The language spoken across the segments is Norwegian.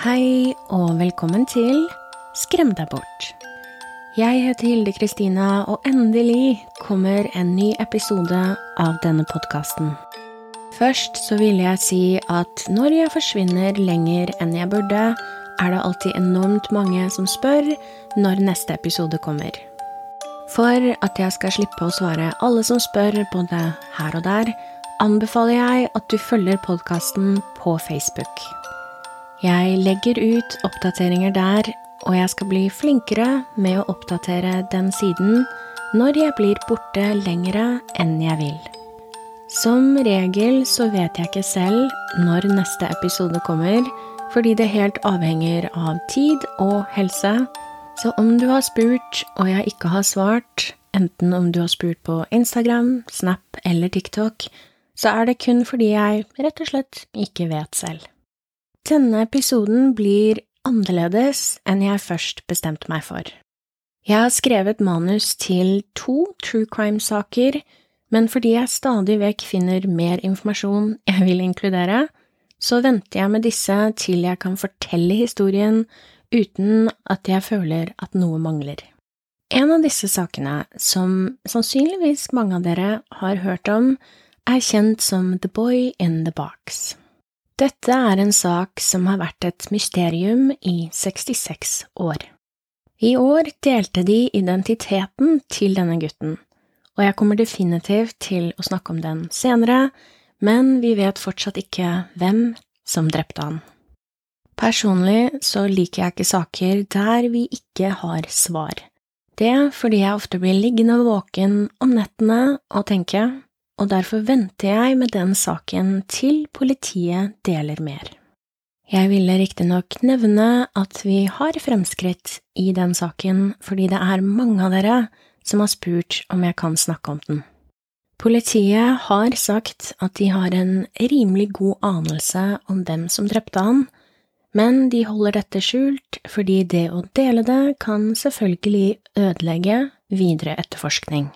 Hei og velkommen til Skrem deg bort. Jeg heter Hilde Kristina, og endelig kommer en ny episode av denne podkasten. Først så vil jeg si at når jeg forsvinner lenger enn jeg burde, er det alltid enormt mange som spør når neste episode kommer. For at jeg skal slippe å svare alle som spør både her og der, anbefaler jeg at du følger podkasten på Facebook. Jeg legger ut oppdateringer der, og jeg skal bli flinkere med å oppdatere den siden når jeg blir borte lengre enn jeg vil. Som regel så vet jeg ikke selv når neste episode kommer, fordi det helt avhenger av tid og helse. Så om du har spurt og jeg ikke har svart, enten om du har spurt på Instagram, Snap eller TikTok, så er det kun fordi jeg rett og slett ikke vet selv. Denne episoden blir annerledes enn jeg først bestemte meg for. Jeg har skrevet manus til to true crime-saker, men fordi jeg stadig vekk finner mer informasjon jeg vil inkludere, så venter jeg med disse til jeg kan fortelle historien uten at jeg føler at noe mangler. En av disse sakene, som sannsynligvis mange av dere har hørt om, er kjent som The Boy in the Box. Dette er en sak som har vært et mysterium i 66 år. I år delte de identiteten til denne gutten, og jeg kommer definitivt til å snakke om den senere, men vi vet fortsatt ikke hvem som drepte han. Personlig så liker jeg ikke saker der vi ikke har svar. Det fordi jeg ofte blir liggende våken om nettene og tenke og derfor venter jeg med den saken til politiet deler mer. Jeg ville riktignok nevne at vi har fremskritt i den saken fordi det er mange av dere som har spurt om jeg kan snakke om den. Politiet har sagt at de har en rimelig god anelse om hvem som drepte han, men de holder dette skjult fordi det å dele det kan selvfølgelig ødelegge videre etterforskning.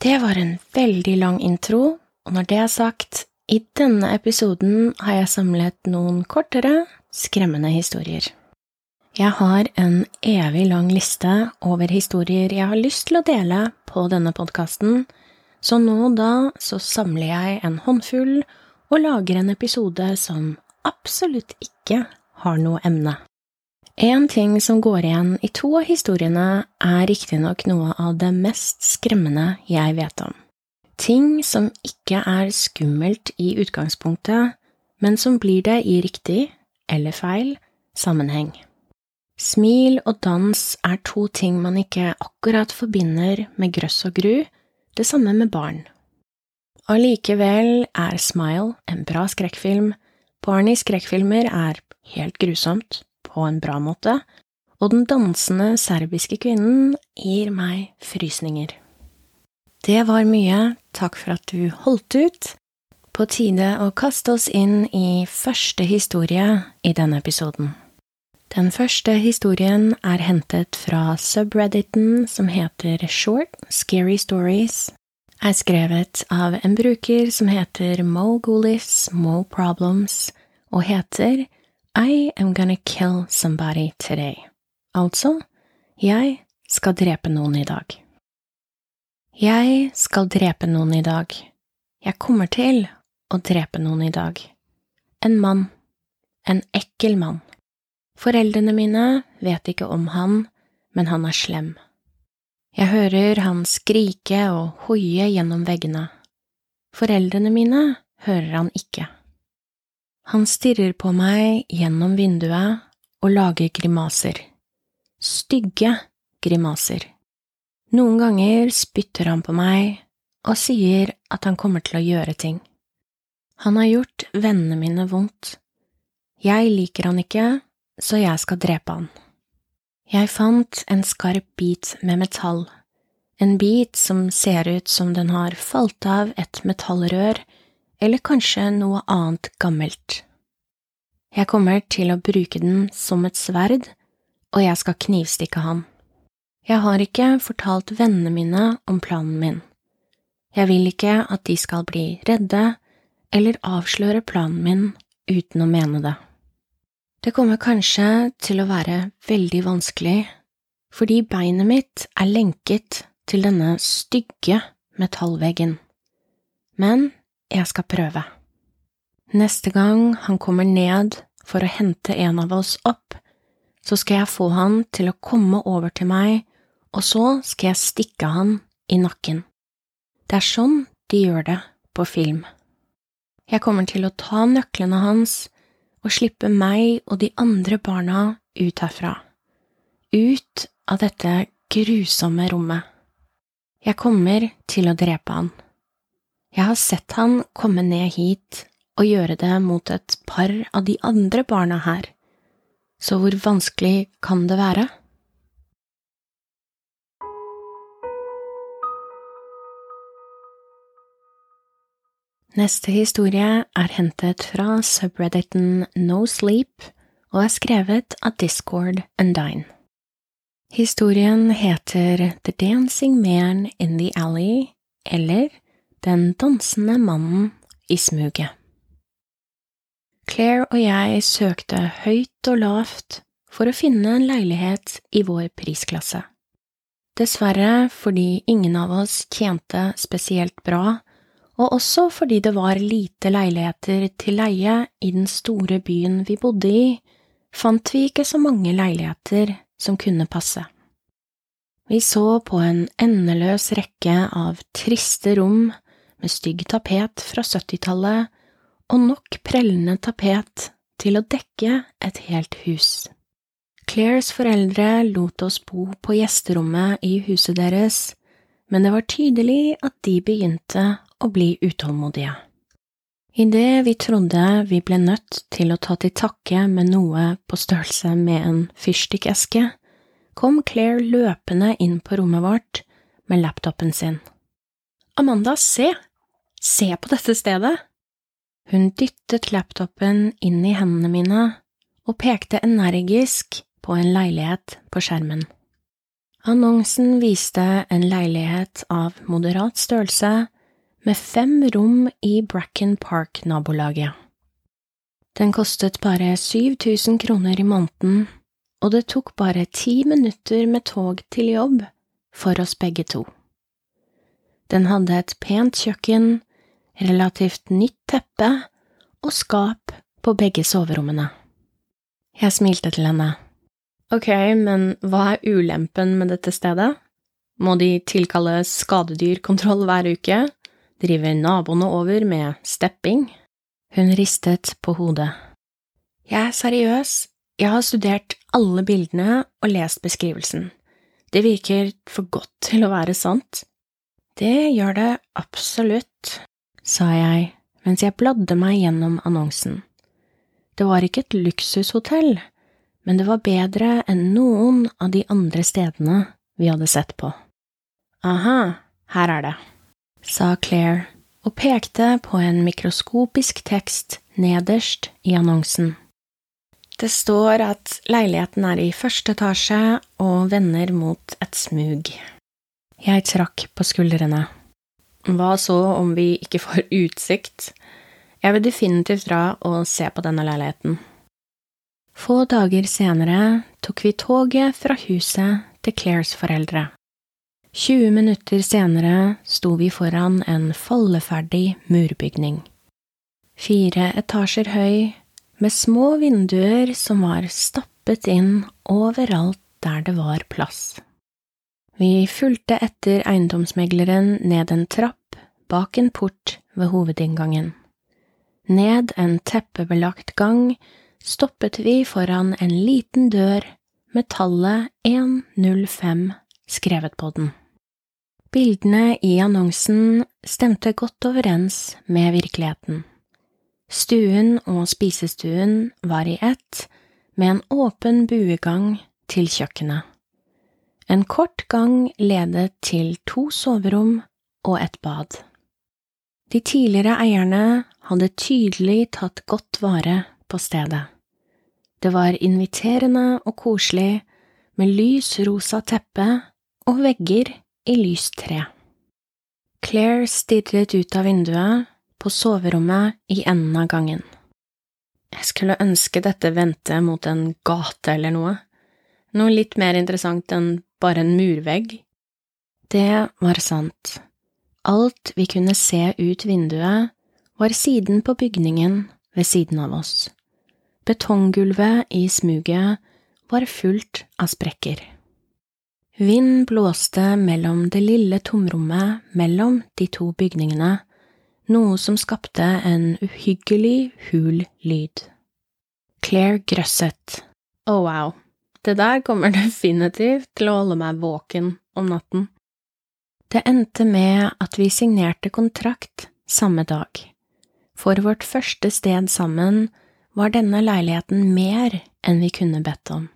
Det var en veldig lang intro, og når det er sagt, i denne episoden har jeg samlet noen kortere, skremmende historier. Jeg har en evig lang liste over historier jeg har lyst til å dele på denne podkasten, så nå da så samler jeg en håndfull og lager en episode som absolutt ikke har noe emne. En ting som går igjen i to av historiene, er riktignok noe av det mest skremmende jeg vet om. Ting som ikke er skummelt i utgangspunktet, men som blir det i riktig, eller feil, sammenheng. Smil og dans er to ting man ikke akkurat forbinder med grøss og gru, det samme med barn. Allikevel er Smile en bra skrekkfilm, barn i skrekkfilmer er helt grusomt, på en bra måte, og den dansende serbiske kvinnen gir meg frysninger. Det var mye, takk for at du holdt ut. På tide å kaste oss inn i første historie i denne episoden. Den første historien er hentet fra subredditen som heter Short Scary Stories, er skrevet av en bruker som heter Mo Golis Mo Problems, og heter i am gonna kill somebody today. Altså, jeg skal drepe noen i dag. Jeg skal drepe noen i dag. Jeg kommer til å drepe noen i dag. En mann. En ekkel mann. Foreldrene mine vet ikke om han, men han er slem. Jeg hører han skrike og hoie gjennom veggene. Foreldrene mine hører han ikke. Han stirrer på meg gjennom vinduet og lager grimaser. Stygge grimaser. Noen ganger spytter han på meg og sier at han kommer til å gjøre ting. Han har gjort vennene mine vondt. Jeg liker han ikke, så jeg skal drepe han. Jeg fant en skarp bit med metall, en bit som ser ut som den har falt av et metallrør eller kanskje noe annet gammelt. Jeg kommer til å bruke den som et sverd, og jeg skal knivstikke han. Jeg har ikke fortalt vennene mine om planen min. Jeg vil ikke at de skal bli redde eller avsløre planen min uten å mene det. Det kommer kanskje til å være veldig vanskelig, fordi beinet mitt er lenket til denne stygge metallveggen, men jeg skal prøve. Neste gang han kommer ned for å hente en av oss opp, så skal jeg få han til å komme over til meg, og så skal jeg stikke han i nakken. Det er sånn de gjør det på film. Jeg kommer til å ta nøklene hans og slippe meg og de andre barna ut herfra, ut av dette grusomme rommet. Jeg kommer til å drepe han. Jeg har sett han komme ned hit og gjøre det mot et par av de andre barna her, så hvor vanskelig kan det være? Neste historie er hentet fra subredditen No Sleep og er skrevet av Discord Undine. Historien heter The Dancing Man in the Alley, eller Den dansende mannen i smuget. Claire og jeg søkte høyt og lavt for å finne en leilighet i vår prisklasse. Dessverre fordi ingen av oss tjente spesielt bra, og også fordi det var lite leiligheter til leie i den store byen vi bodde i, fant vi ikke så mange leiligheter som kunne passe. Vi så på en endeløs rekke av triste rom med stygg tapet fra syttitallet og nok prellende tapet til å dekke et helt hus. Claires foreldre lot oss bo på gjesterommet i huset deres, men det var tydelig at de begynte å bli utålmodige. Idet vi trodde vi ble nødt til å ta til takke med noe på størrelse med en fyrstikkeske, kom Claire løpende inn på rommet vårt med laptopen sin. Amanda, se! Se på dette stedet! Hun dyttet laptopen inn i hendene mine og pekte energisk på en leilighet på skjermen. Annonsen viste en leilighet av moderat størrelse med fem rom i Bracken Park-nabolaget. Den kostet bare 7000 kroner i måneden, og det tok bare ti minutter med tog til jobb for oss begge to. Den hadde et pent kjøkken, relativt nytt teppe og skap på begge soverommene. Jeg smilte til henne. Ok, men hva er ulempen med dette stedet? Må de tilkalle skadedyrkontroll hver uke? Driver naboene over med stepping? Hun ristet på hodet. Jeg er seriøs, jeg har studert alle bildene og lest beskrivelsen. Det virker for godt til å være sant. Det gjør det absolutt, sa jeg mens jeg bladde meg gjennom annonsen. Det var ikke et luksushotell, men det var bedre enn noen av de andre stedene vi hadde sett på. Aha, her er det sa Claire og pekte på en mikroskopisk tekst nederst i annonsen. Det står at leiligheten er i første etasje og vender mot et smug. Jeg trakk på skuldrene. Hva så om vi ikke får utsikt? Jeg vil definitivt dra og se på denne leiligheten. Få dager senere tok vi toget fra huset til Claires foreldre. 20 minutter senere sto vi foran en falleferdig murbygning. Fire etasjer høy, med små vinduer som var stappet inn overalt der det var plass. Vi fulgte etter eiendomsmegleren ned en trapp bak en port ved hovedinngangen. Ned en teppebelagt gang stoppet vi foran en liten dør med tallet 105 skrevet på den. Bildene i annonsen stemte godt overens med virkeligheten. Stuen og spisestuen var i ett, med en åpen buegang til kjøkkenet. En kort gang ledet til to soverom og et bad. De tidligere eierne hadde tydelig tatt godt vare på stedet. Det var inviterende og koselig, med lys rosa teppe og vegger i lyst tre. Claire stirret ut av vinduet på soverommet i enden av gangen. Jeg skulle ønske dette vendte mot en gate eller noe, noe litt mer interessant enn bare en murvegg. Det var sant. Alt vi kunne se ut vinduet, var siden på bygningen ved siden av oss. Betonggulvet i smuget var fullt av sprekker. Vind blåste mellom det lille tomrommet mellom de to bygningene, noe som skapte en uhyggelig hul lyd. Claire grøsset. Oh, wow, det der kommer definitivt til å holde meg våken om natten. Det endte med at vi signerte kontrakt samme dag. For vårt første sted sammen var denne leiligheten mer enn vi kunne bedt om.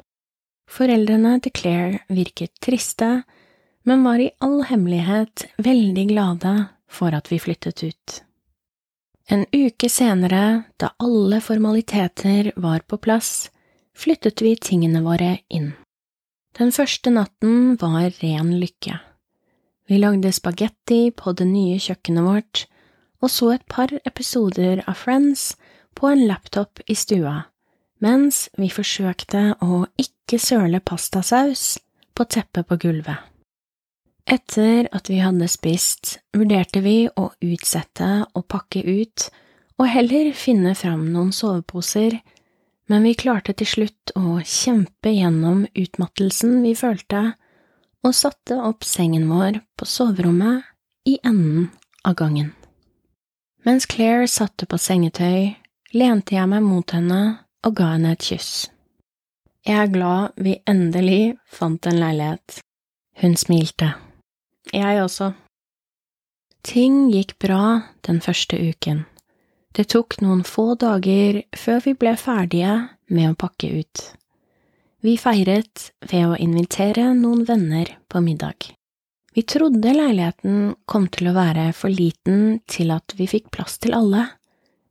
Foreldrene til Claire virket triste, men var i all hemmelighet veldig glade for at vi flyttet ut. En uke senere, da alle formaliteter var på plass, flyttet vi tingene våre inn. Den første natten var ren lykke. Vi lagde spagetti på det nye kjøkkenet vårt og så et par episoder av Friends på en laptop i stua, mens vi forsøkte å ikke søle pastasaus på teppet på gulvet. Etter at vi hadde spist, vurderte vi å utsette å pakke ut og heller finne fram noen soveposer, men vi klarte til slutt å kjempe gjennom utmattelsen vi følte, og satte opp sengen vår på soverommet i enden av gangen. Mens Claire satte på sengetøy, lente jeg meg mot henne og ga henne et kyss. Jeg er glad vi endelig fant en leilighet. Hun smilte. Jeg også. Ting gikk bra den første uken. Det tok noen få dager før vi ble ferdige med å pakke ut. Vi feiret ved å invitere noen venner på middag. Vi trodde leiligheten kom til å være for liten til at vi fikk plass til alle,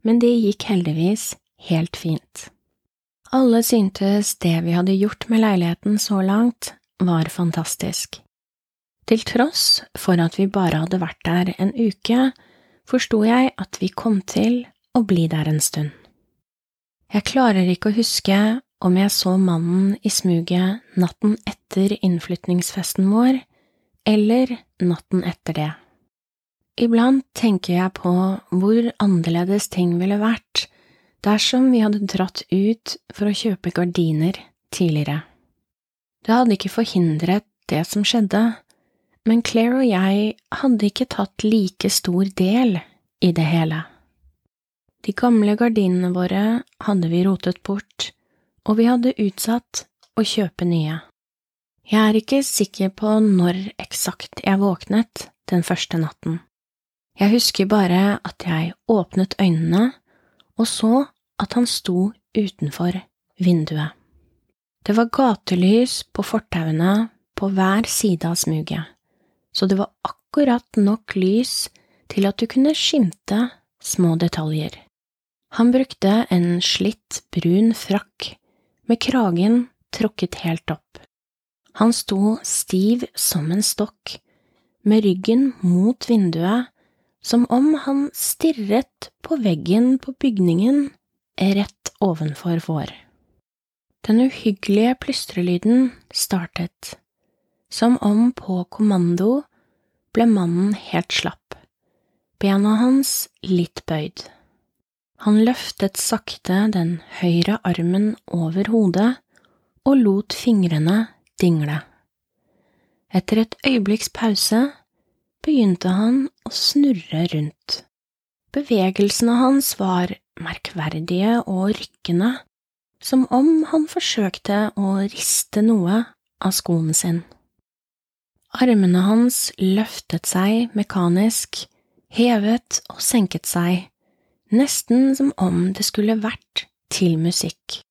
men det gikk heldigvis helt fint. Alle syntes det vi hadde gjort med leiligheten så langt, var fantastisk. Til tross for at vi bare hadde vært der en uke, forsto jeg at vi kom til å bli der en stund. Jeg klarer ikke å huske om jeg så mannen i smuget natten etter innflytningsfesten vår, eller natten etter det. Iblant tenker jeg på hvor annerledes ting ville vært dersom vi hadde dratt ut for å kjøpe gardiner tidligere. Det hadde ikke forhindret det som skjedde, men Claire og jeg hadde ikke tatt like stor del i det hele. De gamle gardinene våre hadde vi rotet bort, og vi hadde utsatt å kjøpe nye. Jeg er ikke sikker på når eksakt jeg våknet den første natten. Jeg husker bare at jeg åpnet øynene og så at han sto utenfor vinduet. Det var gatelys på fortauene på hver side av smuget, så det var akkurat nok lys til at du kunne skimte små detaljer. Han brukte en slitt, brun frakk med kragen tråkket helt opp. Han sto stiv som en stokk, med ryggen mot vinduet, som om han stirret på veggen på bygningen rett ovenfor vår. Den uhyggelige plystrelyden startet. Som om på kommando ble mannen helt slapp, bena hans litt bøyd. Han løftet sakte den høyre armen over hodet og lot fingrene dingle. Etter et øyeblikks pause begynte han å snurre rundt. Bevegelsene hans var merkverdige og rykkende, som om han forsøkte å riste noe av skoen sin. Armene hans løftet seg mekanisk, hevet og senket seg nesten som om det skulle vært til musikk.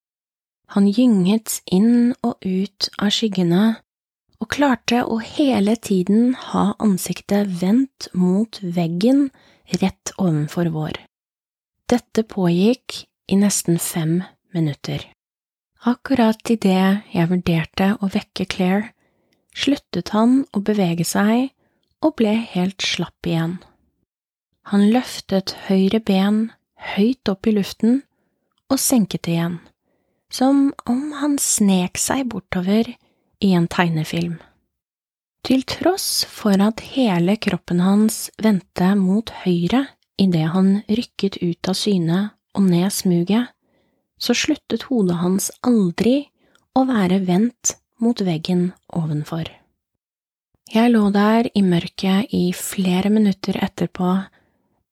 Han gynget inn og ut av skyggene og klarte å hele tiden ha ansiktet vendt mot veggen rett ovenfor vår. Dette pågikk i nesten fem minutter. Akkurat idet jeg vurderte å vekke Claire, sluttet han å bevege seg og ble helt slapp igjen. Han løftet høyre ben høyt opp i luften og senket det igjen, som om han snek seg bortover i en tegnefilm. Til tross for at hele kroppen hans vendte mot høyre idet han rykket ut av syne og ned smuget, så sluttet hodet hans aldri å være vendt mot veggen ovenfor. Jeg lå der i mørket i flere minutter etterpå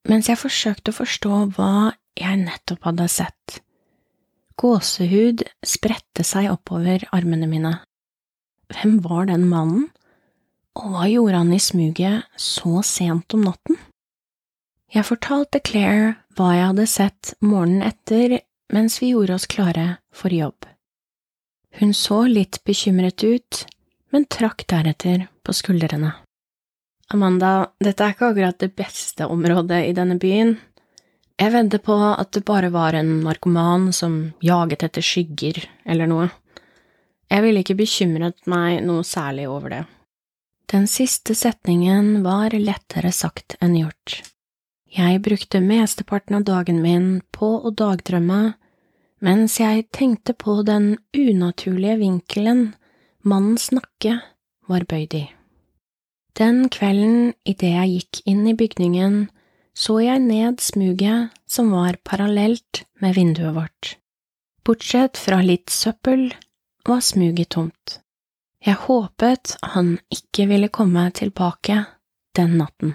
mens jeg forsøkte å forstå hva jeg nettopp hadde sett. Gåsehud spredte seg oppover armene mine. Hvem var den mannen, og hva gjorde han i smuget så sent om natten? Jeg fortalte Claire hva jeg hadde sett morgenen etter mens vi gjorde oss klare for jobb. Hun så litt bekymret ut, men trakk deretter på skuldrene. Amanda, dette er ikke akkurat det beste området i denne byen. Jeg vedder på at det bare var en narkoman som jaget etter skygger eller noe. Jeg ville ikke bekymret meg noe særlig over det. Den siste setningen var lettere sagt enn gjort. Jeg brukte mesteparten av dagen min på å dagdrømme, mens jeg tenkte på den unaturlige vinkelen mannens nakke var bøyd i. Den kvelden idet jeg gikk inn i bygningen, så jeg ned smuget som var parallelt med vinduet vårt. Bortsett fra litt søppel var smuget tomt. Jeg håpet han ikke ville komme tilbake den natten.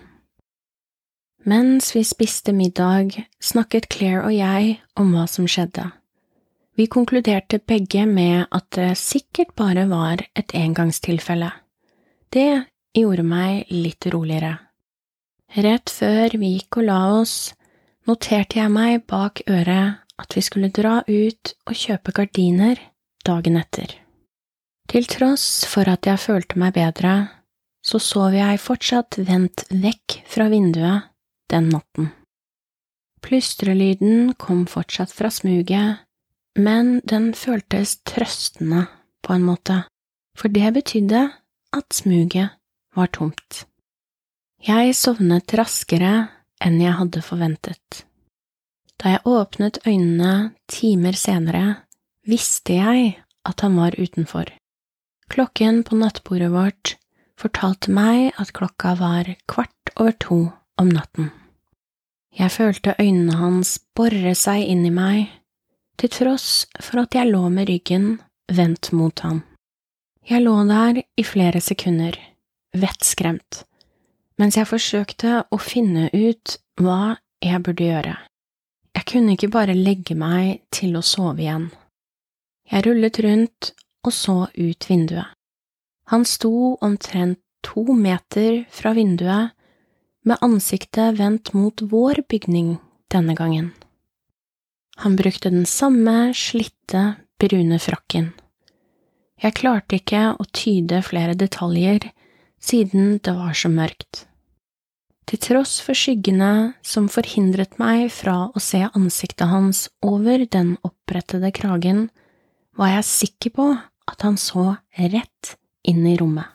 Mens vi spiste middag, snakket Claire og jeg om hva som skjedde. Vi konkluderte begge med at det sikkert bare var et engangstilfelle. Det gjorde meg litt roligere. Rett før vi gikk og la oss, noterte jeg meg bak øret at vi skulle dra ut og kjøpe gardiner dagen etter. Til tross for at jeg følte meg bedre, så sov jeg fortsatt vendt vekk fra vinduet den natten. Plystrelyden kom fortsatt fra smuget, men den føltes trøstende på en måte, for det betydde at smuget var tomt. Jeg sovnet raskere enn jeg hadde forventet. Da jeg åpnet øynene timer senere, visste jeg at han var utenfor. Klokken på nattbordet vårt fortalte meg at klokka var kvart over to om natten. Jeg følte øynene hans bore seg inn i meg, til tross for at jeg lå med ryggen vendt mot ham. Jeg lå der i flere sekunder vettskremt, mens jeg forsøkte å finne ut hva jeg burde gjøre. Jeg kunne ikke bare legge meg til å sove igjen. Jeg rullet rundt og så ut vinduet. Han sto omtrent to meter fra vinduet, med ansiktet vendt mot vår bygning denne gangen. Han brukte den samme slitte, brune frakken. Jeg klarte ikke å tyde flere detaljer siden det var så mørkt. Til tross for skyggene som forhindret meg fra å se ansiktet hans over den opprettede kragen, var jeg sikker på at han så rett inn i rommet.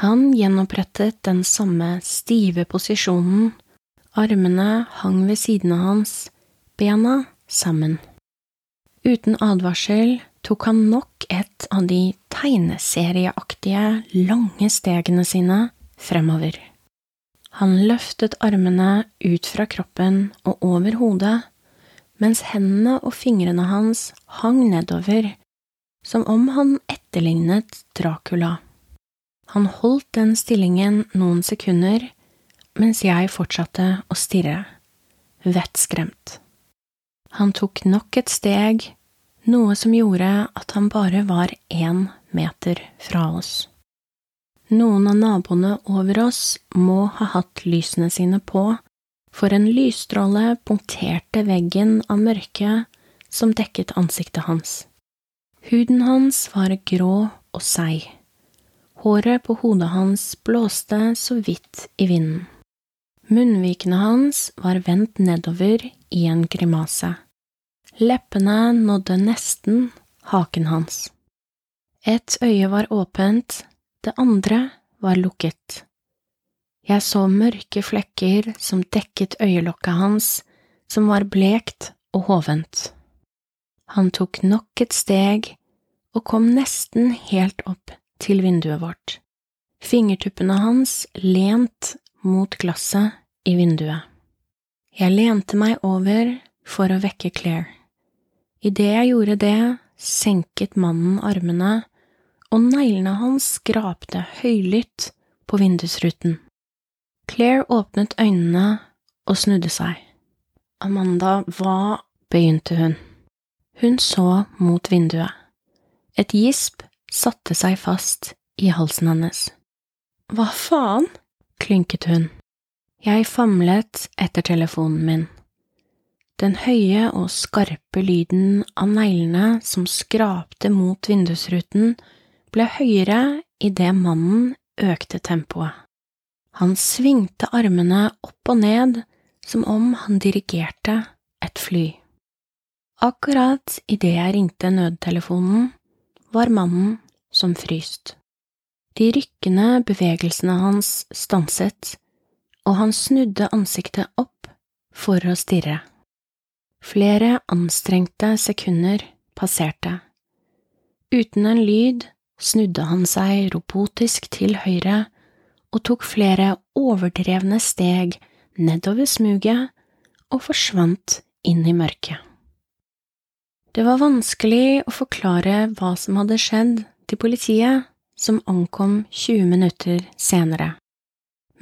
Han gjenopprettet den samme stive posisjonen, armene hang ved siden av hans, bena sammen. Uten advarsel tok han nok et av de tegneserieaktige, lange stegene sine fremover. Han løftet armene ut fra kroppen og over hodet, mens hendene og fingrene hans hang nedover, som om han etterlignet Dracula. Han holdt den stillingen noen sekunder, mens jeg fortsatte å stirre, vettskremt. Han tok nok et steg noe som gjorde at han bare var én meter fra oss. Noen av naboene over oss må ha hatt lysene sine på, for en lysstråle punkterte veggen av mørke som dekket ansiktet hans. Huden hans var grå og seig. Håret på hodet hans blåste så vidt i vinden. Munnvikene hans var vendt nedover i en grimase. Leppene nådde nesten haken hans. Et øye var åpent, det andre var lukket. Jeg så mørke flekker som dekket øyelokket hans, som var blekt og hovent. Han tok nok et steg og kom nesten helt opp til vinduet vårt, fingertuppene hans lent mot glasset i vinduet. Jeg lente meg over for å vekke Claire. Idet jeg gjorde det, senket mannen armene, og neglene hans skrapte høylytt på vindusruten. Claire åpnet øynene og snudde seg. Amanda, hva… begynte hun. Hun så mot vinduet. Et gisp satte seg fast i halsen hennes. Hva faen? klynket hun. Jeg famlet etter telefonen min. Den høye og skarpe lyden av neglene som skrapte mot vindusruten, ble høyere idet mannen økte tempoet. Han svingte armene opp og ned som om han dirigerte et fly. Akkurat idet jeg ringte nødtelefonen, var mannen som fryst. De rykkende bevegelsene hans stanset, og han snudde ansiktet opp for å stirre. Flere anstrengte sekunder passerte. Uten en lyd snudde han seg robotisk til høyre og tok flere overdrevne steg nedover smuget og forsvant inn i mørket. Det var vanskelig å forklare hva som hadde skjedd til politiet, som ankom 20 minutter senere.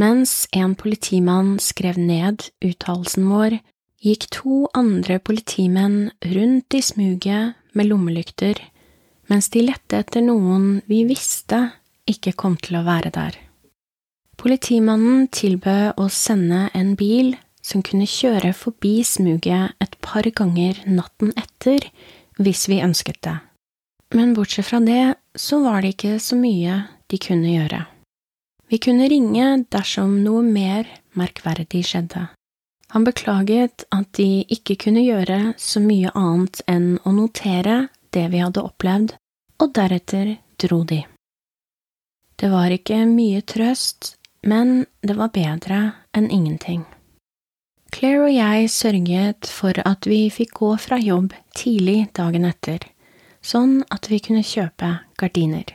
Mens en politimann skrev ned uttalelsen vår, gikk to andre politimenn rundt i smuget med lommelykter, mens de lette etter noen vi visste ikke kom til å være der. Politimannen tilbød å sende en bil som kunne kjøre forbi smuget et par ganger natten etter hvis vi ønsket det. Men bortsett fra det så var det ikke så mye de kunne gjøre. Vi kunne ringe dersom noe mer merkverdig skjedde. Han beklaget at de ikke kunne gjøre så mye annet enn å notere det vi hadde opplevd, og deretter dro de. Det var ikke mye trøst men det var bedre enn ingenting. Claire og jeg sørget for at vi fikk gå fra jobb tidlig dagen etter, sånn at vi kunne kjøpe gardiner.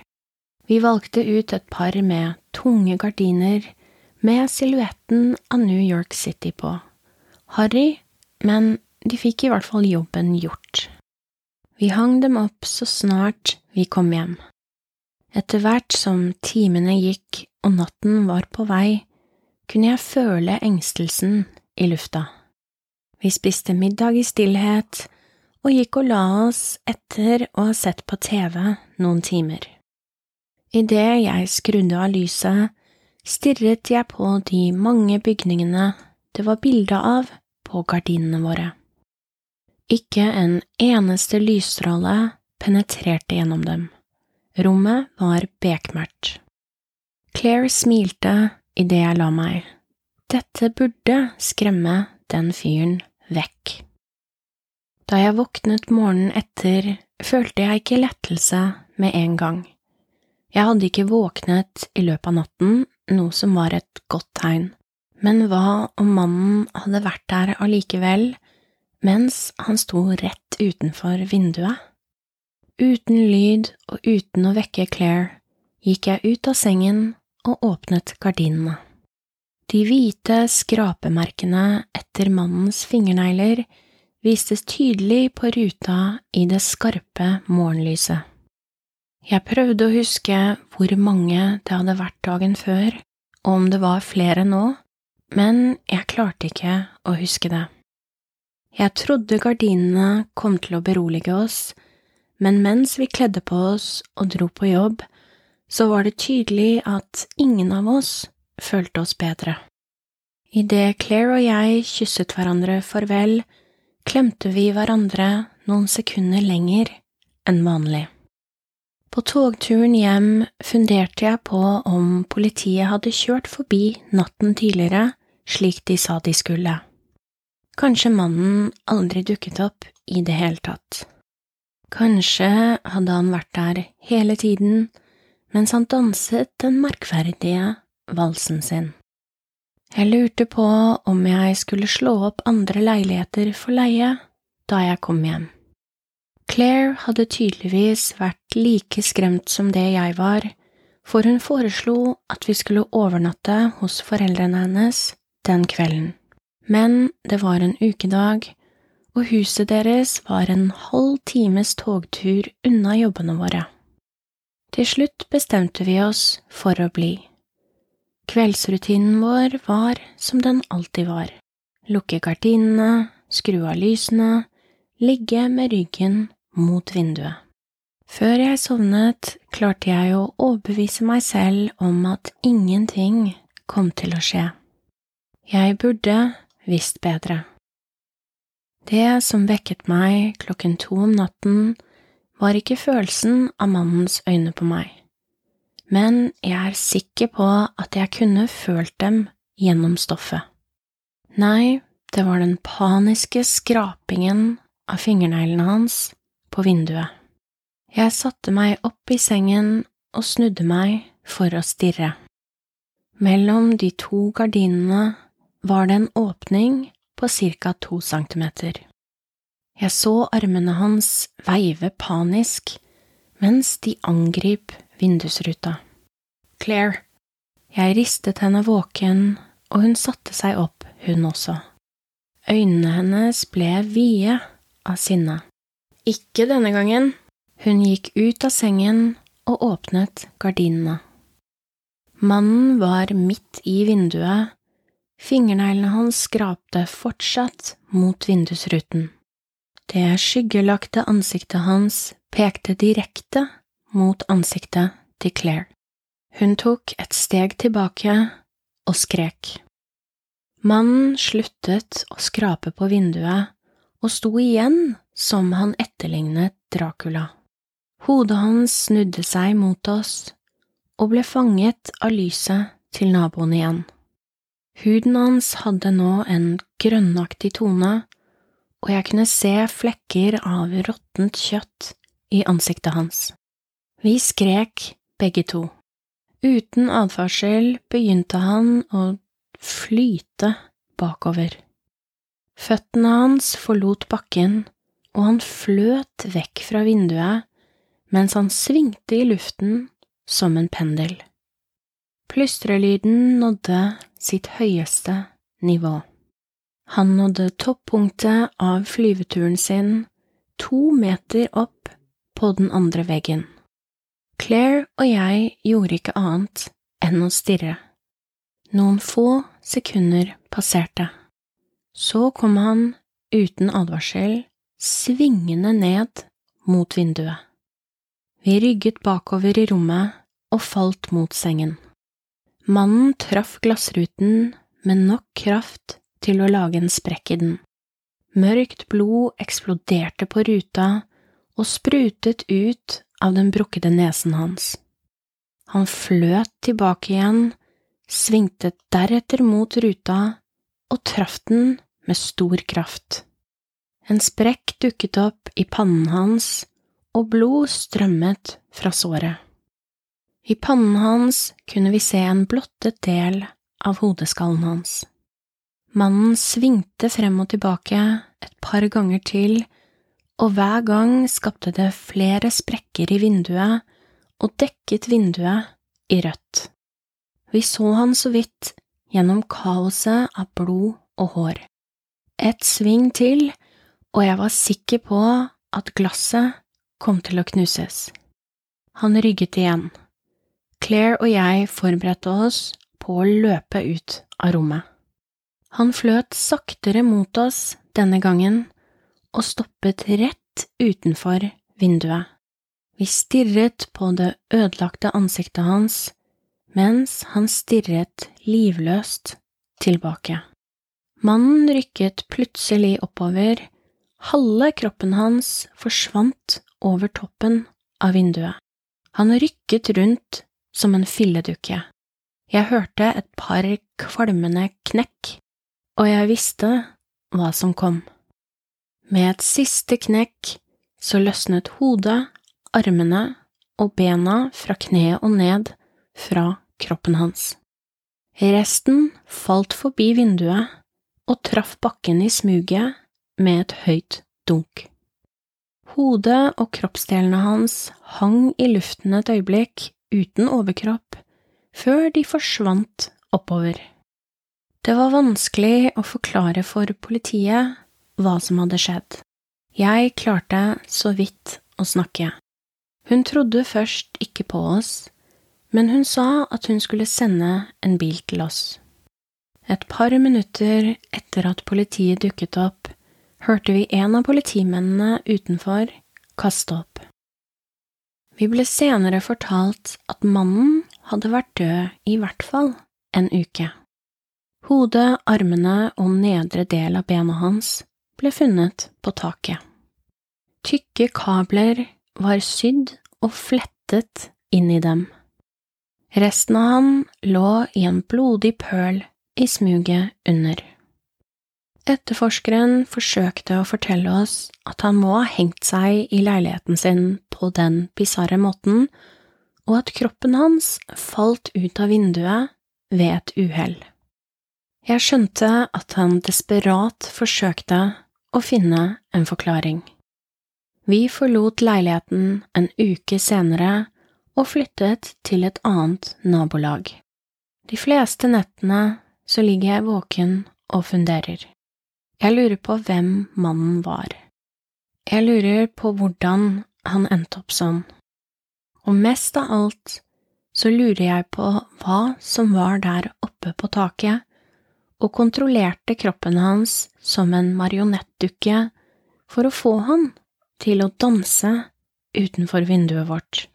Vi valgte ut et par med tunge gardiner med silhuetten av New York City på. Harry, men de fikk i hvert fall jobben gjort. Vi hang dem opp så snart vi kom hjem. Etter hvert som timene gikk og natten var på vei, kunne jeg føle engstelsen i lufta. Vi spiste middag i stillhet og gikk og la oss etter å ha sett på TV noen timer. Idet jeg skrudde av lyset, stirret jeg på de mange bygningene det var bilde av på gardinene våre. Ikke en eneste lysstråle penetrerte gjennom dem. Rommet var bekmørkt. Claire smilte idet jeg la meg. Dette burde skremme den fyren vekk. Da jeg våknet morgenen etter, følte jeg ikke lettelse med en gang. Jeg hadde ikke våknet i løpet av natten, noe som var et godt tegn, men hva om mannen hadde vært der allikevel, mens han sto rett utenfor vinduet? Uten lyd og uten å vekke Claire gikk jeg ut av sengen og åpnet gardinene. De hvite skrapemerkene etter mannens fingernegler vistes tydelig på ruta i det skarpe morgenlyset. Jeg prøvde å huske hvor mange det hadde vært dagen før, og om det var flere nå, men jeg klarte ikke å huske det. Jeg trodde gardinene kom til å berolige oss, men mens vi kledde på oss og dro på jobb, så var det tydelig at ingen av oss følte oss bedre. Idet Claire og jeg kysset hverandre farvel, klemte vi hverandre noen sekunder lenger enn vanlig. På togturen hjem funderte jeg på om politiet hadde kjørt forbi natten tidligere slik de sa de skulle. Kanskje mannen aldri dukket opp i det hele tatt. Kanskje hadde han vært der hele tiden mens han danset den merkverdige valsen sin. Jeg lurte på om jeg skulle slå opp andre leiligheter for leie da jeg kom hjem. Claire hadde tydeligvis vært like skremt som det jeg var, for hun foreslo at vi skulle overnatte hos foreldrene hennes den kvelden. Men det var en ukedag, og huset deres var en halv times togtur unna jobbene våre. Til slutt bestemte vi oss for å bli. Kveldsrutinen vår var som den alltid var. Lukke gardinene, skru av lysene, ligge med ryggen mot vinduet. Før jeg sovnet, klarte jeg å overbevise meg selv om at ingenting kom til å skje. Jeg burde visst bedre. Det som vekket meg klokken to om natten, var ikke følelsen av mannens øyne på meg, men jeg er sikker på at jeg kunne følt dem gjennom stoffet. Nei, det var den paniske skrapingen av fingerneglene hans på vinduet. Jeg satte meg opp i sengen og snudde meg for å stirre. Mellom de to gardinene var det en åpning på ca. to centimeter. Jeg så armene hans veive panisk mens de angrip vindusruta. Claire. Jeg ristet henne våken, og hun satte seg opp, hun også. Øynene hennes ble vide av sinne. Ikke denne gangen. Hun gikk ut av sengen og åpnet gardinene. Mannen var midt i vinduet, fingerneglene hans skrapte fortsatt mot vindusruten. Det skyggelagte ansiktet hans pekte direkte mot ansiktet til Claire. Hun tok et steg tilbake og skrek. Mannen sluttet å skrape på vinduet og sto igjen som han etterlignet Dracula. Hodet hans snudde seg mot oss og ble fanget av lyset til naboen igjen. Huden hans hadde nå en grønnaktig tone, og jeg kunne se flekker av råttent kjøtt i ansiktet hans. Vi skrek begge to. Uten advarsel begynte han å flyte bakover. Føttene hans forlot bakken, og han fløt vekk fra vinduet mens han svingte i luften som en pendel. Plystrelyden nådde sitt høyeste nivå. Han nådde toppunktet av flyveturen sin to meter opp på den andre veggen. Claire og jeg gjorde ikke annet enn å stirre. Noen få sekunder passerte. Så kom han, uten advarsel, svingende ned mot vinduet. Vi rygget bakover i rommet og falt mot sengen. Mannen traff glassruten med nok kraft til å lage en sprekk i den. Mørkt blod eksploderte på ruta og sprutet ut av den brukkede nesen hans. Han fløt tilbake igjen, svingte deretter mot ruta og traff den med stor kraft. En sprekk dukket opp i pannen hans, og blod strømmet fra såret. I pannen hans kunne vi se en blottet del av hodeskallen hans. Mannen svingte frem og tilbake et par ganger til, og hver gang skapte det flere sprekker i vinduet og dekket vinduet i rødt. Vi så han så vidt gjennom kaoset av blod og hår. Et sving til, og jeg var sikker på at glasset kom til å knuses. Han rygget igjen. Claire og jeg forberedte oss på å løpe ut av rommet. Han fløt saktere mot oss denne gangen og stoppet rett utenfor vinduet. Vi stirret på det ødelagte ansiktet hans mens han stirret livløst tilbake. Mannen rykket plutselig oppover, halve kroppen hans forsvant over toppen av vinduet. Han rykket rundt som en filledukke. Jeg hørte et par kvalmende knekk, og jeg visste hva som kom. Med et siste knekk så løsnet hodet, armene og bena fra kneet og ned fra kroppen hans. Resten falt forbi vinduet og traff bakken i smuget med et høyt dunk. Hodet og kroppsdelene hans hang i luften et øyeblikk uten overkropp, før de forsvant oppover. Det var vanskelig å forklare for politiet hva som hadde skjedd. Jeg klarte så vidt å snakke. Hun trodde først ikke på oss, men hun sa at hun skulle sende en bil til oss. Et par minutter etter at politiet dukket opp, hørte vi en av politimennene utenfor kaste opp. Vi ble senere fortalt at mannen hadde vært død i hvert fall en uke. Hodet, armene og nedre del av bena hans ble funnet på taket. Tykke kabler var sydd og flettet inn i dem. Resten av han lå i en blodig pøl i smuget under. Etterforskeren forsøkte å fortelle oss at han må ha hengt seg i leiligheten sin på den bisarre måten, og at kroppen hans falt ut av vinduet ved et uhell. Jeg skjønte at han desperat forsøkte å finne en forklaring. Vi forlot leiligheten en uke senere og flyttet til et annet nabolag. De fleste nettene så ligger jeg våken og funderer. Jeg lurer på hvem mannen var. Jeg lurer på hvordan han endte opp sånn. Og mest av alt så lurer jeg på hva som var der oppe på taket og kontrollerte kroppen hans som en marionettdukke for å få han til å danse utenfor vinduet vårt.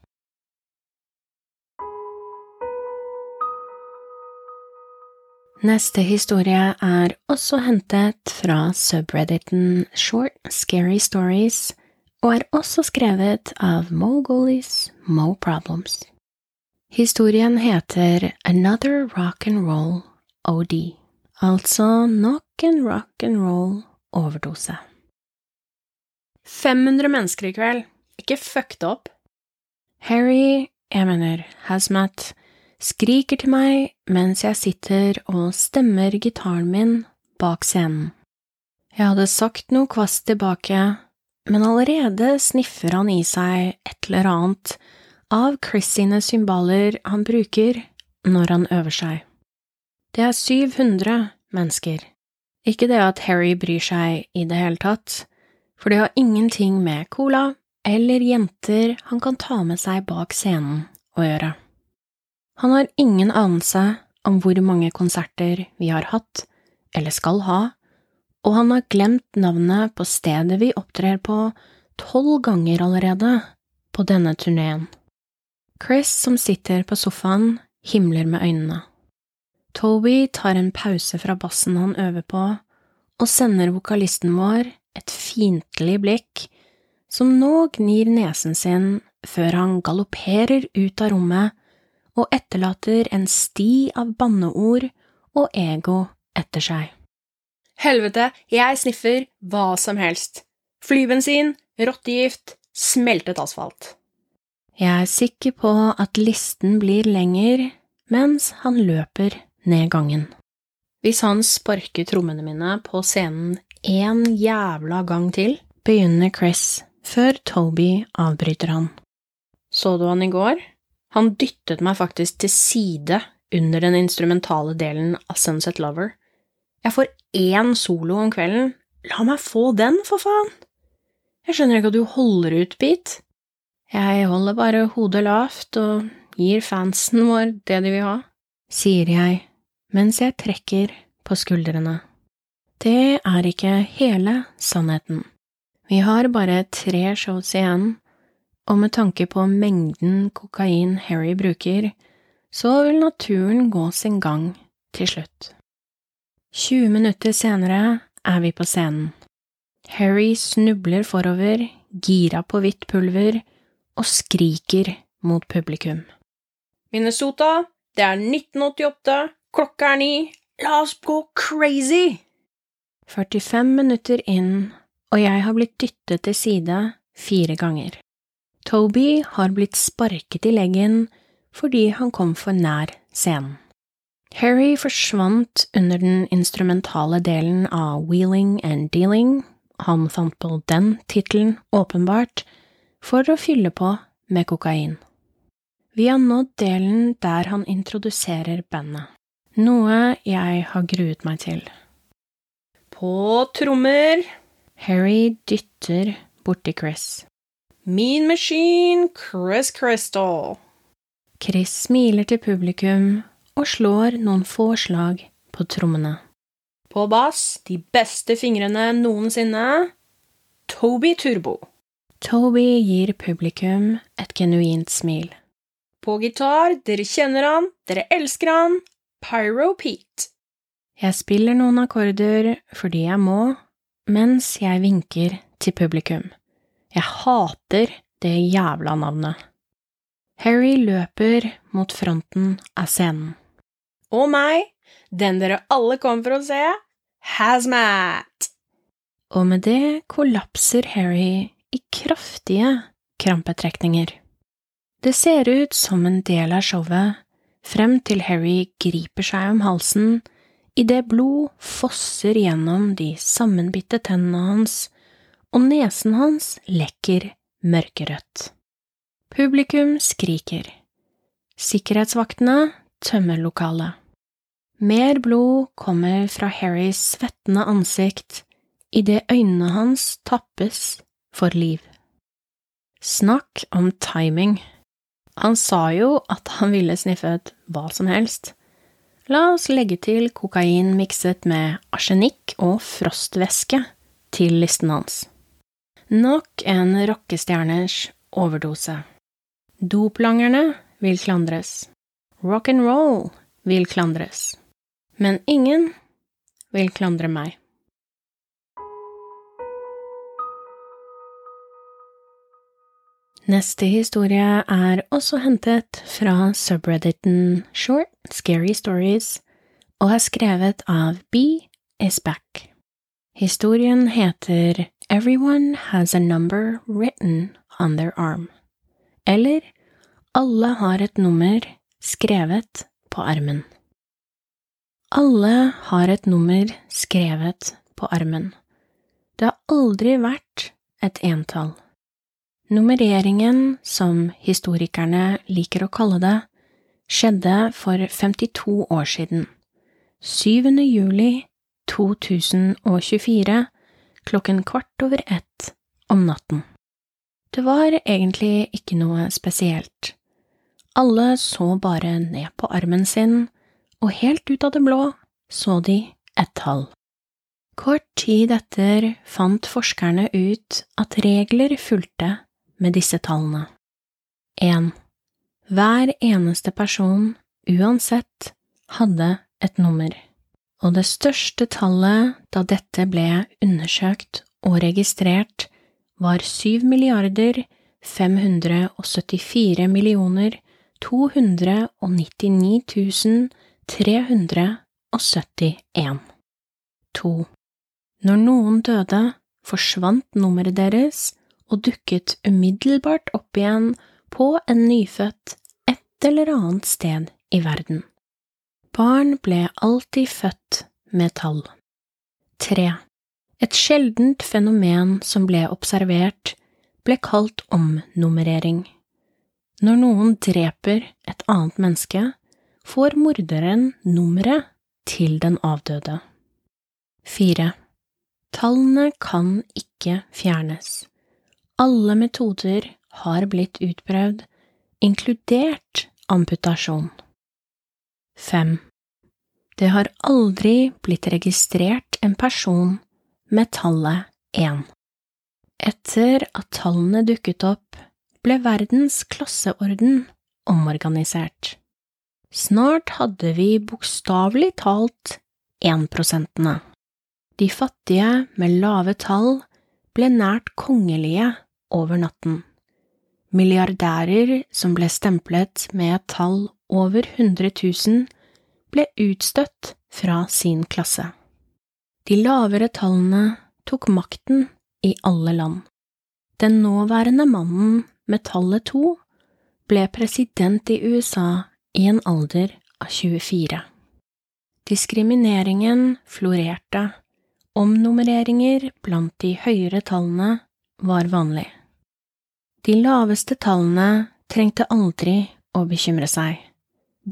Neste historie er også hentet fra subredditen Short Scary Stories og er også skrevet av Mo Goalies Mo Problems. Historien heter Another Rock and Roll OD. Altså nok en rock and roll overdose. 500 mennesker i kveld. Ikke fuck det opp. Harry, jeg mener Hazmat, skriker til meg mens jeg sitter og stemmer gitaren min bak scenen. Jeg hadde sagt noe kvass tilbake, men allerede sniffer han i seg et eller annet av Chris sine symboler han bruker når han øver seg. Det er 700 mennesker. Ikke det at Harry bryr seg i det hele tatt, for det har ingenting med cola eller jenter han kan ta med seg bak scenen å gjøre. Han har ingen anelse om hvor mange konserter vi har hatt, eller skal ha, og han har glemt navnet på stedet vi opptrer på tolv ganger allerede på denne turneen. Chris, som sitter på sofaen, himler med øynene. Toby tar en pause fra bassen han øver på, og sender vokalisten vår et fiendtlig blikk, som nå gnir nesen sin før han galopperer ut av rommet og etterlater en sti av banneord og ego etter seg. Helvete, jeg sniffer hva som helst. Flybensin, rottegift, smeltet asfalt. Jeg er sikker på at listen blir lenger mens han løper ned gangen. Hvis han sparker trommene mine på scenen en jævla gang til, begynner Chris, før Toby avbryter han. Så du han i går? Han dyttet meg faktisk til side under den instrumentale delen av Sunset Lover. Jeg får én solo om kvelden, la meg få den, for faen! Jeg skjønner ikke at du holder ut, Pete. Jeg holder bare hodet lavt og gir fansen vår det de vil ha, sier jeg mens jeg trekker på skuldrene. Det er ikke hele sannheten. Vi har bare tre shows igjen, og med tanke på mengden kokain Harry bruker, så vil naturen gå sin gang til slutt. 20 minutter senere er vi på scenen. Harry snubler forover, gira på hvitt pulver, og skriker mot publikum. Minnesota, det er 1988, Klokka er ni, la oss gå crazy! 45 minutter inn, og jeg har blitt dyttet til side fire ganger. Toby har blitt sparket i leggen fordi han kom for nær scenen. Harry forsvant under den instrumentale delen av Wheeling and Dealing, han fant på den tittelen, åpenbart, for å fylle på med kokain. Vi har nådd delen der han introduserer bandet, noe jeg har gruet meg til. På trommer Harry dytter borti Chris. Mean Machine Chris Crystal. Chris smiler til publikum og slår noen få slag på trommene. På bass, de beste fingrene noensinne, Toby Turbo. Toby gir publikum et genuint smil. På gitar, dere kjenner han, dere elsker han, Pyro Pete. Jeg spiller noen akkorder fordi jeg må, mens jeg vinker til publikum. Jeg hater det jævla navnet. Harry løper mot fronten av scenen. Og meg, den dere alle kom for å se, Hazmat! Og med det kollapser Harry i kraftige krampetrekninger. Det ser ut som en del av showet, frem til Harry griper seg om halsen idet blod fosser gjennom de sammenbitte tennene hans, og nesen hans lekker mørkerødt. Publikum skriker. Sikkerhetsvaktene tømmer lokalet. Mer blod kommer fra Harrys svettende ansikt idet øynene hans tappes for liv. Snakk om timing. Han sa jo at han ville sniffet hva som helst, La oss legge til kokain mikset med arsenikk og frostvæske til listen hans. Nok en rockestjerners overdose. Doplangerne vil klandres. Rock and roll vil klandres. Men ingen vil klandre meg. Neste historie er også hentet fra subredditen Short Scary Stories og er skrevet av B is back. Historien heter Everyone has a number written on their arm, eller Alle har et nummer skrevet på armen. Alle har et nummer skrevet på armen. Det har aldri vært et entall. Nummereringen, som historikerne liker å kalle det, skjedde for 52 år siden, 7. juli 2024 klokken kvart over ett om natten. Det var egentlig ikke noe spesielt. Alle så bare ned på armen sin, og helt ut av det blå så de et tall. Kort tid etter fant forskerne ut at regler fulgte med disse tallene. 1. Hver eneste person, uansett, hadde et nummer, og det største tallet da dette ble undersøkt og registrert, var 7 milliarder 574 millioner 299 371. 2. Når noen døde, forsvant nummeret deres og dukket umiddelbart opp igjen på en nyfødt et eller annet sted i verden. Barn ble alltid født med tall. 3. Et sjeldent fenomen som ble observert, ble kalt omnummerering. Når noen dreper et annet menneske, får morderen nummeret til den avdøde. 4. Tallene kan ikke fjernes. Alle metoder har blitt utprøvd, inkludert amputasjon. 5. Det har aldri blitt registrert en person med tallet 1. Etter at tallene dukket opp, ble verdens klasseorden omorganisert. Snart hadde vi bokstavelig talt énprosentene. De fattige med lave tall ble nært kongelige over natten. Milliardærer som ble stemplet med et tall over 100 000, ble utstøtt fra sin klasse. De lavere tallene tok makten i alle land. Den nåværende mannen med tallet to ble president i USA i en alder av 24. Diskrimineringen florerte, omnummereringer blant de høyere tallene var vanlig. De laveste tallene trengte aldri å bekymre seg.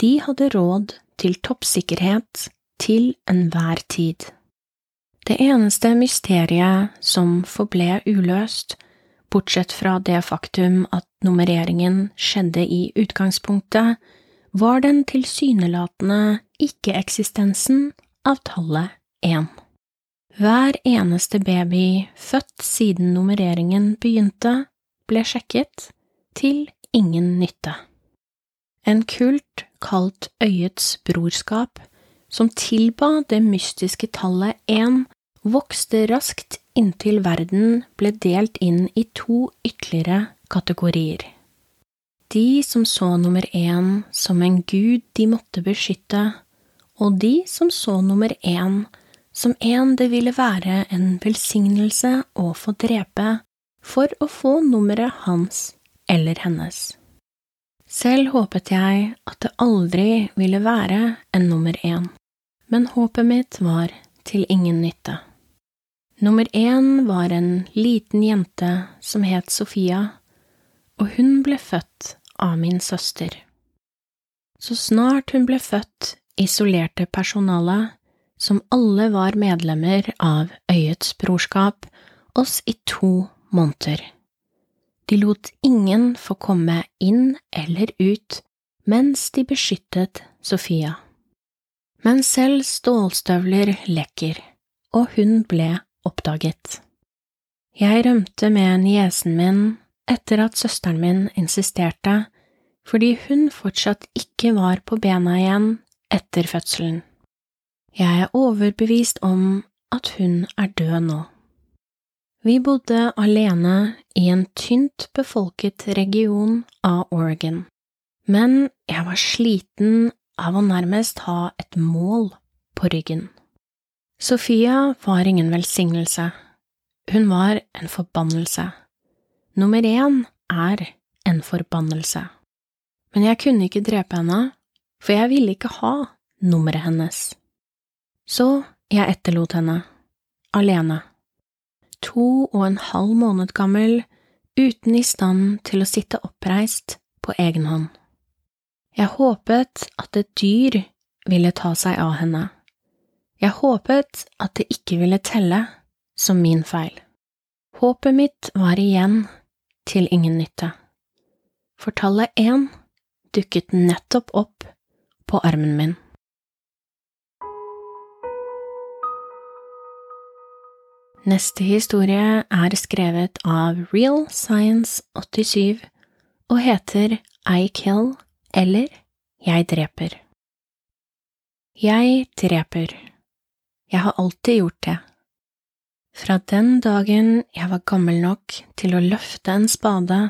De hadde råd til toppsikkerhet til enhver tid. Det eneste mysteriet som forble uløst, bortsett fra det faktum at nummereringen skjedde i utgangspunktet, var den tilsynelatende ikke-eksistensen av tallet én. Hver eneste baby født siden nummereringen begynte, ble sjekket, til ingen nytte. En kult kalt Øyets brorskap, som tilba det mystiske tallet én, vokste raskt inntil verden ble delt inn i to ytterligere kategorier. De som så nummer én som en gud de måtte beskytte, og de som så nummer én som en det ville være en velsignelse å få drepe for å få nummeret hans eller hennes. Selv håpet jeg at det aldri ville være en nummer én, men håpet mitt var til ingen nytte. Nummer én var en liten jente som het Sofia, og hun ble født av min søster. Så snart hun ble født, isolerte personalet, som alle var medlemmer av Øyets brorskap, oss i to måneder. De lot ingen få komme inn eller ut mens de beskyttet Sofia. Men selv stålstøvler lekker, og hun ble oppdaget. Jeg rømte med niesen min etter at søsteren min insisterte, fordi hun fortsatt ikke var på bena igjen etter fødselen. Jeg er overbevist om at hun er død nå. Vi bodde alene i en tynt befolket region av Oregon, men jeg var sliten av å nærmest ha et mål på ryggen. Sofia var ingen velsignelse, hun var en forbannelse. Nummer én er en forbannelse. Men jeg kunne ikke drepe henne, for jeg ville ikke ha nummeret hennes. Så jeg etterlot henne, alene, to og en halv måned gammel, uten i stand til å sitte oppreist på egen hånd. Jeg håpet at et dyr ville ta seg av henne. Jeg håpet at det ikke ville telle som min feil. Håpet mitt var igjen til ingen nytte, for tallet én dukket nettopp opp på armen min. Neste historie er skrevet av Real Science 87 og heter I Kill eller Jeg dreper. Jeg dreper. Jeg har alltid gjort det. Fra den dagen jeg var gammel nok til å løfte en spade,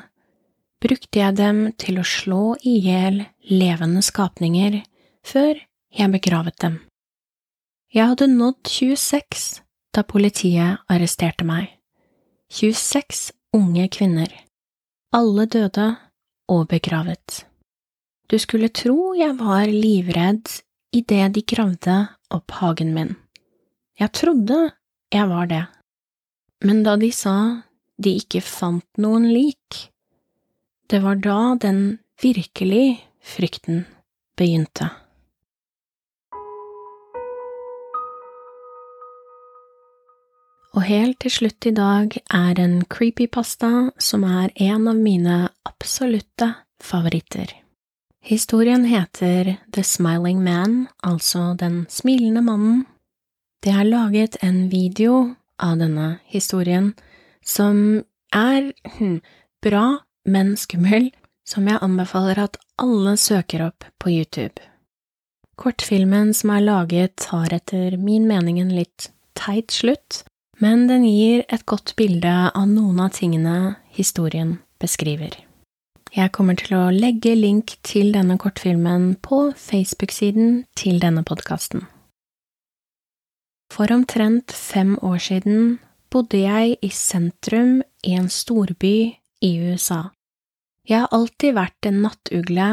brukte jeg dem til å slå i hjel levende skapninger før jeg begravet dem. Jeg hadde nådd 26 da politiet arresterte meg. 26 unge kvinner. Alle døde og begravet. Du skulle tro jeg var livredd idet de gravde opp hagen min. Jeg trodde jeg var det, men da de sa de ikke fant noen lik, det var da den virkelig frykten begynte. Og helt til slutt i dag er en creepypasta som er en av mine absolutte favoritter. Historien heter The Smiling Man, altså Den smilende mannen, det er laget en video av denne historien som er hm, bra, men skummel, som jeg anbefaler at alle søker opp på YouTube. Kortfilmen som er laget, har etter min mening en litt teit slutt, men den gir et godt bilde av noen av tingene historien beskriver. Jeg kommer til å legge link til denne kortfilmen på Facebook-siden til denne podkasten. For omtrent fem år siden bodde jeg i sentrum i en storby i USA. Jeg har alltid vært en nattugle,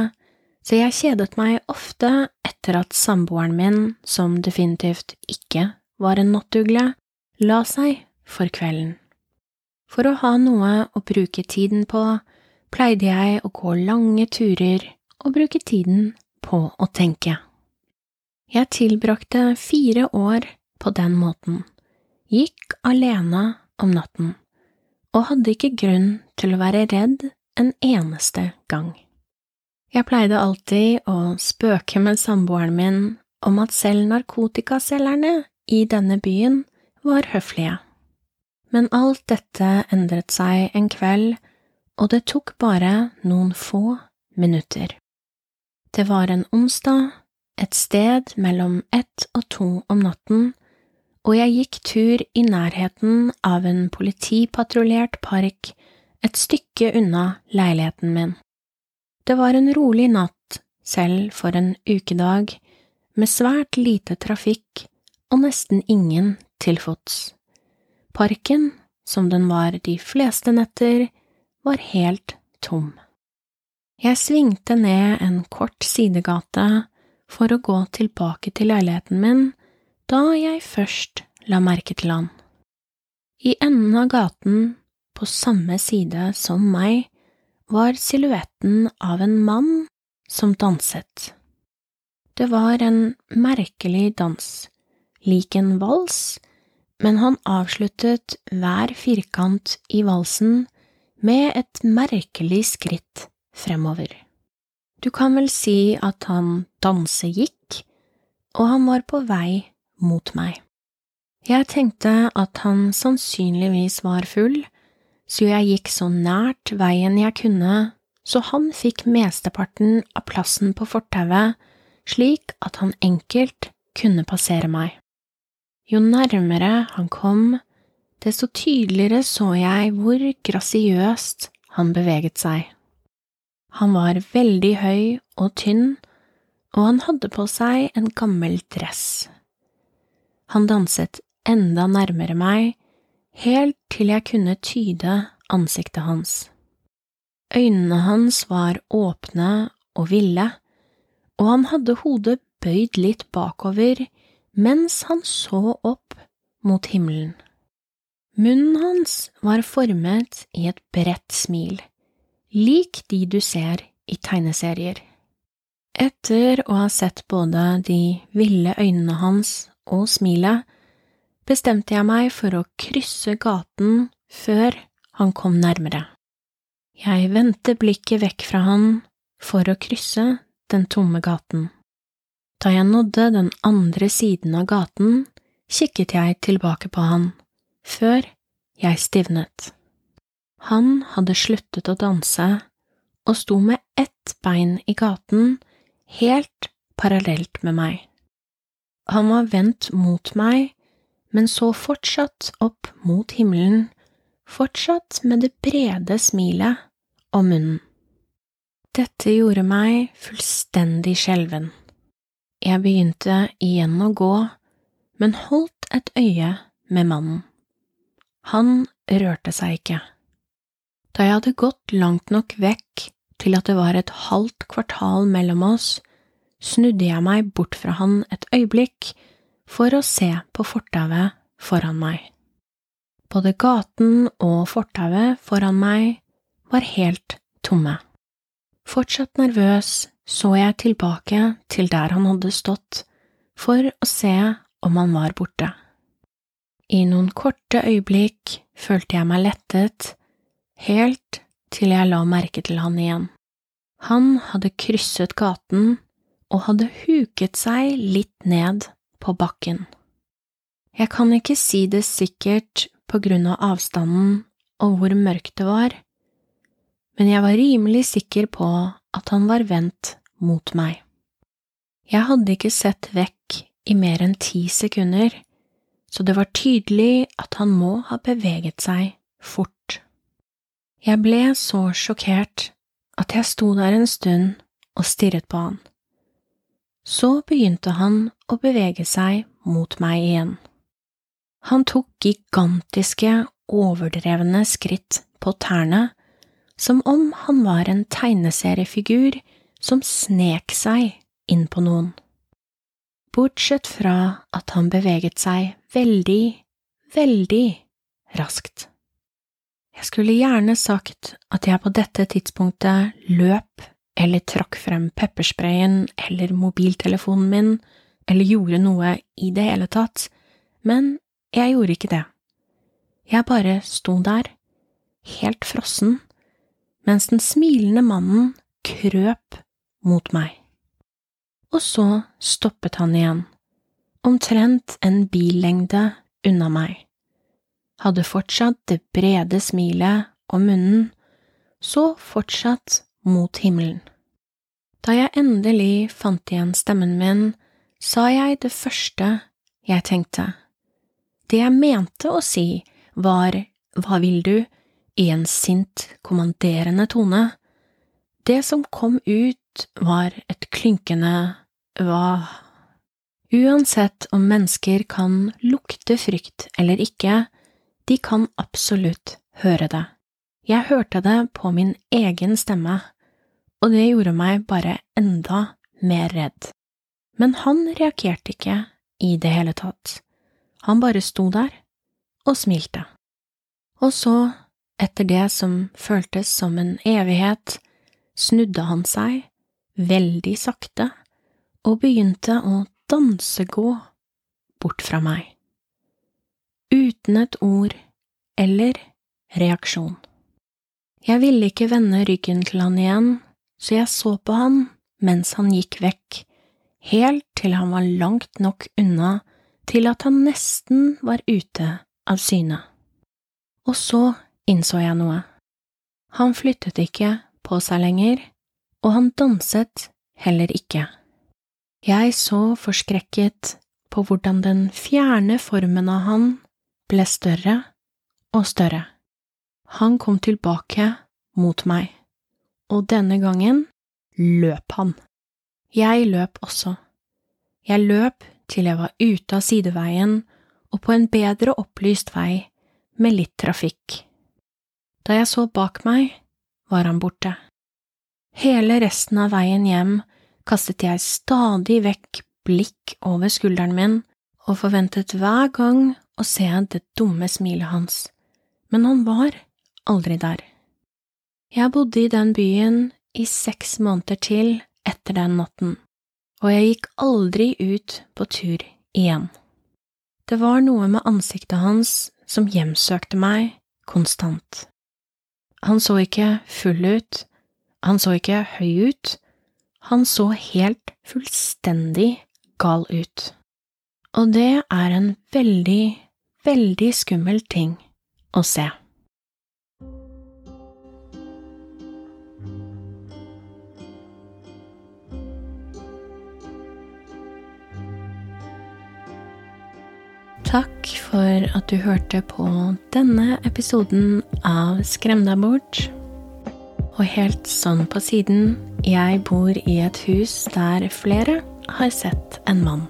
så jeg kjedet meg ofte etter at samboeren min, som definitivt ikke var en nattugle, la seg for kvelden. For å ha noe å bruke tiden på, pleide jeg å gå lange turer og bruke tiden på å tenke. Jeg tilbrakte fire år på den måten, gikk alene om natten, og hadde ikke grunn til å være redd en eneste gang. Jeg pleide alltid å spøke med samboeren min om at selv narkotikaselgerne i denne byen var høflige. Men alt dette endret seg en kveld, og det tok bare noen få minutter. Det var en onsdag, et sted mellom ett og to om natten, og jeg gikk tur i nærheten av en politipatruljert park et stykke unna leiligheten min. Det var en rolig natt, selv for en ukedag, med svært lite trafikk og nesten ingen til fots. Parken, som den var de fleste netter, var helt tom. Jeg svingte ned en kort sidegate for å gå tilbake til leiligheten min da jeg først la merke til han. I enden av gaten, på samme side som meg, var silhuetten av en mann som danset. Det var en merkelig dans, lik en vals, men han avsluttet hver firkant i valsen med et merkelig skritt fremover. Du kan vel si at han dansegikk, og han var på vei mot meg. Jeg tenkte at han sannsynligvis var full, så jeg gikk så nært veien jeg kunne, så han fikk mesteparten av plassen på fortauet, slik at han enkelt kunne passere meg. Jo nærmere han kom, desto tydeligere så jeg hvor grasiøst han beveget seg. Han var veldig høy og tynn, og han hadde på seg en gammel dress. Han danset enda nærmere meg, helt til jeg kunne tyde ansiktet hans. Øynene hans var åpne og ville, og han hadde hodet bøyd litt bakover mens han så opp mot himmelen. Munnen hans var formet i et bredt smil, lik de du ser i tegneserier. Etter å ha sett både de ville øynene hans og smilet, bestemte jeg meg for å krysse gaten før han kom nærmere. Jeg vendte blikket vekk fra han for å krysse den tomme gaten. Da jeg nådde den andre siden av gaten, kikket jeg tilbake på han, før jeg stivnet. Han hadde sluttet å danse og sto med ett bein i gaten, helt parallelt med meg. Han var vendt mot meg, men så fortsatt opp mot himmelen, fortsatt med det brede smilet og munnen. Dette gjorde meg fullstendig skjelven. Jeg begynte igjen å gå, men holdt et øye med mannen. Han rørte seg ikke. Da jeg hadde gått langt nok vekk til at det var et halvt kvartal mellom oss, snudde jeg meg bort fra han et øyeblikk for å se på fortauet foran meg. Både gaten og fortauet foran meg var helt tomme. Fortsatt nervøs så jeg tilbake til der han hadde stått, for å se om han var borte. I noen korte øyeblikk følte jeg meg lettet, helt til jeg la merke til han igjen. Han hadde krysset gaten og hadde huket seg litt ned på bakken. Jeg kan ikke si det sikkert på grunn av avstanden og hvor mørkt det var, men jeg var rimelig sikker på at han var vendt mot meg. Jeg hadde ikke sett vekk i mer enn ti sekunder, så det var tydelig at han må ha beveget seg fort. Jeg ble så sjokkert at jeg sto der en stund og stirret på han. Så begynte han å bevege seg mot meg igjen. Han tok gigantiske, overdrevne skritt på tærne som om han var en tegneseriefigur som snek seg inn på noen. Bortsett fra at han beveget seg veldig, veldig raskt. Jeg skulle gjerne sagt at jeg på dette tidspunktet løp eller trakk frem peppersprayen eller mobiltelefonen min eller gjorde noe i det hele tatt, men jeg gjorde ikke det. Jeg bare sto der, helt frossen, mens den smilende mannen krøp mot meg. Og så stoppet han igjen, omtrent en billengde unna meg, hadde fortsatt det brede smilet om munnen, så fortsatt mot himmelen. Da jeg endelig fant igjen stemmen min, sa jeg det første jeg tenkte. Det jeg mente å si, var hva vil du, en sint, kommanderende tone. Det som kom ut, var et klynkende hva. Uansett om mennesker kan lukte frykt eller ikke, de kan absolutt høre det. Jeg hørte det på min egen stemme og det gjorde meg bare enda mer redd. Men han reagerte ikke i det hele tatt. Han bare sto der og smilte. Og så, etter det som føltes som en evighet, snudde han seg, veldig sakte, og begynte å dansegå bort fra meg. Uten et ord eller reaksjon. Jeg ville ikke vende ryggen til han igjen så jeg så på han mens han gikk vekk, helt til han var langt nok unna til at han nesten var ute av syne. Og så innså jeg noe. Han flyttet ikke på seg lenger, og han danset heller ikke. Jeg så forskrekket på hvordan den fjerne formen av han ble større og større. Han kom tilbake mot meg og denne gangen løp han. Jeg løp også. Jeg løp til jeg var ute av sideveien og på en bedre opplyst vei med litt trafikk. Da jeg så bak meg, var han borte. Hele resten av veien hjem kastet jeg stadig vekk blikk over skulderen min og forventet hver gang å se det dumme smilet hans, men han var aldri der. Jeg bodde i den byen i seks måneder til etter den natten, og jeg gikk aldri ut på tur igjen. Det var noe med ansiktet hans som hjemsøkte meg konstant. Han så ikke full ut, han så ikke høy ut, han så helt fullstendig gal ut. Og det er en veldig, veldig skummel ting å se. Takk for at du hørte på denne episoden av Skrem deg bort. Og helt sånn på siden, jeg bor i et hus der flere har sett en mann.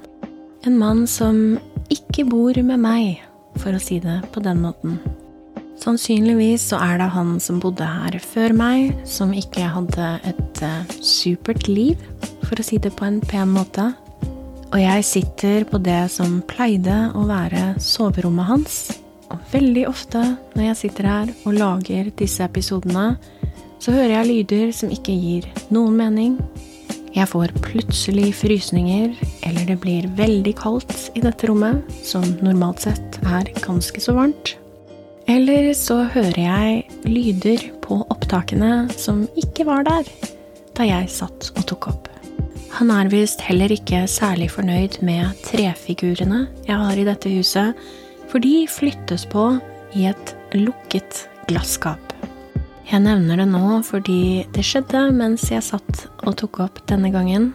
En mann som ikke bor med meg, for å si det på den måten. Sannsynligvis så er det han som bodde her før meg, som ikke hadde et uh, supert liv, for å si det på en pen måte. Og jeg sitter på det som pleide å være soverommet hans. Og veldig ofte når jeg sitter her og lager disse episodene, så hører jeg lyder som ikke gir noen mening. Jeg får plutselig frysninger, eller det blir veldig kaldt i dette rommet, som normalt sett er ganske så varmt. Eller så hører jeg lyder på opptakene som ikke var der da jeg satt og tok opp. Han er visst heller ikke særlig fornøyd med trefigurene jeg har i dette huset, for de flyttes på i et lukket glasskap. Jeg nevner det nå fordi det skjedde mens jeg satt og tok opp denne gangen,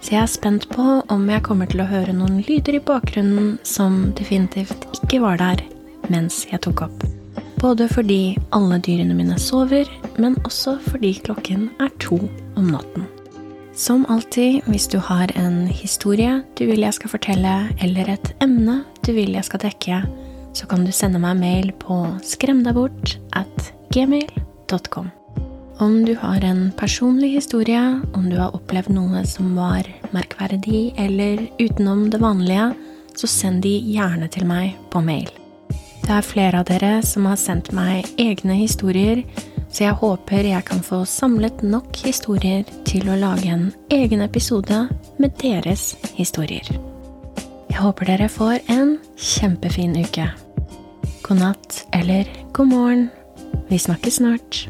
så jeg er spent på om jeg kommer til å høre noen lyder i bakgrunnen som definitivt ikke var der mens jeg tok opp. Både fordi alle dyrene mine sover, men også fordi klokken er to om natten. Som alltid, hvis du har en historie du vil jeg skal fortelle, eller et emne du vil jeg skal dekke, så kan du sende meg mail på skremdabort at gmail.com. Om du har en personlig historie, om du har opplevd noe som var merkverdig eller utenom det vanlige, så send de gjerne til meg på mail. Det er flere av dere som har sendt meg egne historier, så jeg håper jeg kan få samlet nok historier til å lage en egen episode med deres historier. Jeg håper dere får en kjempefin uke. God natt eller god morgen. Vi snakkes snart.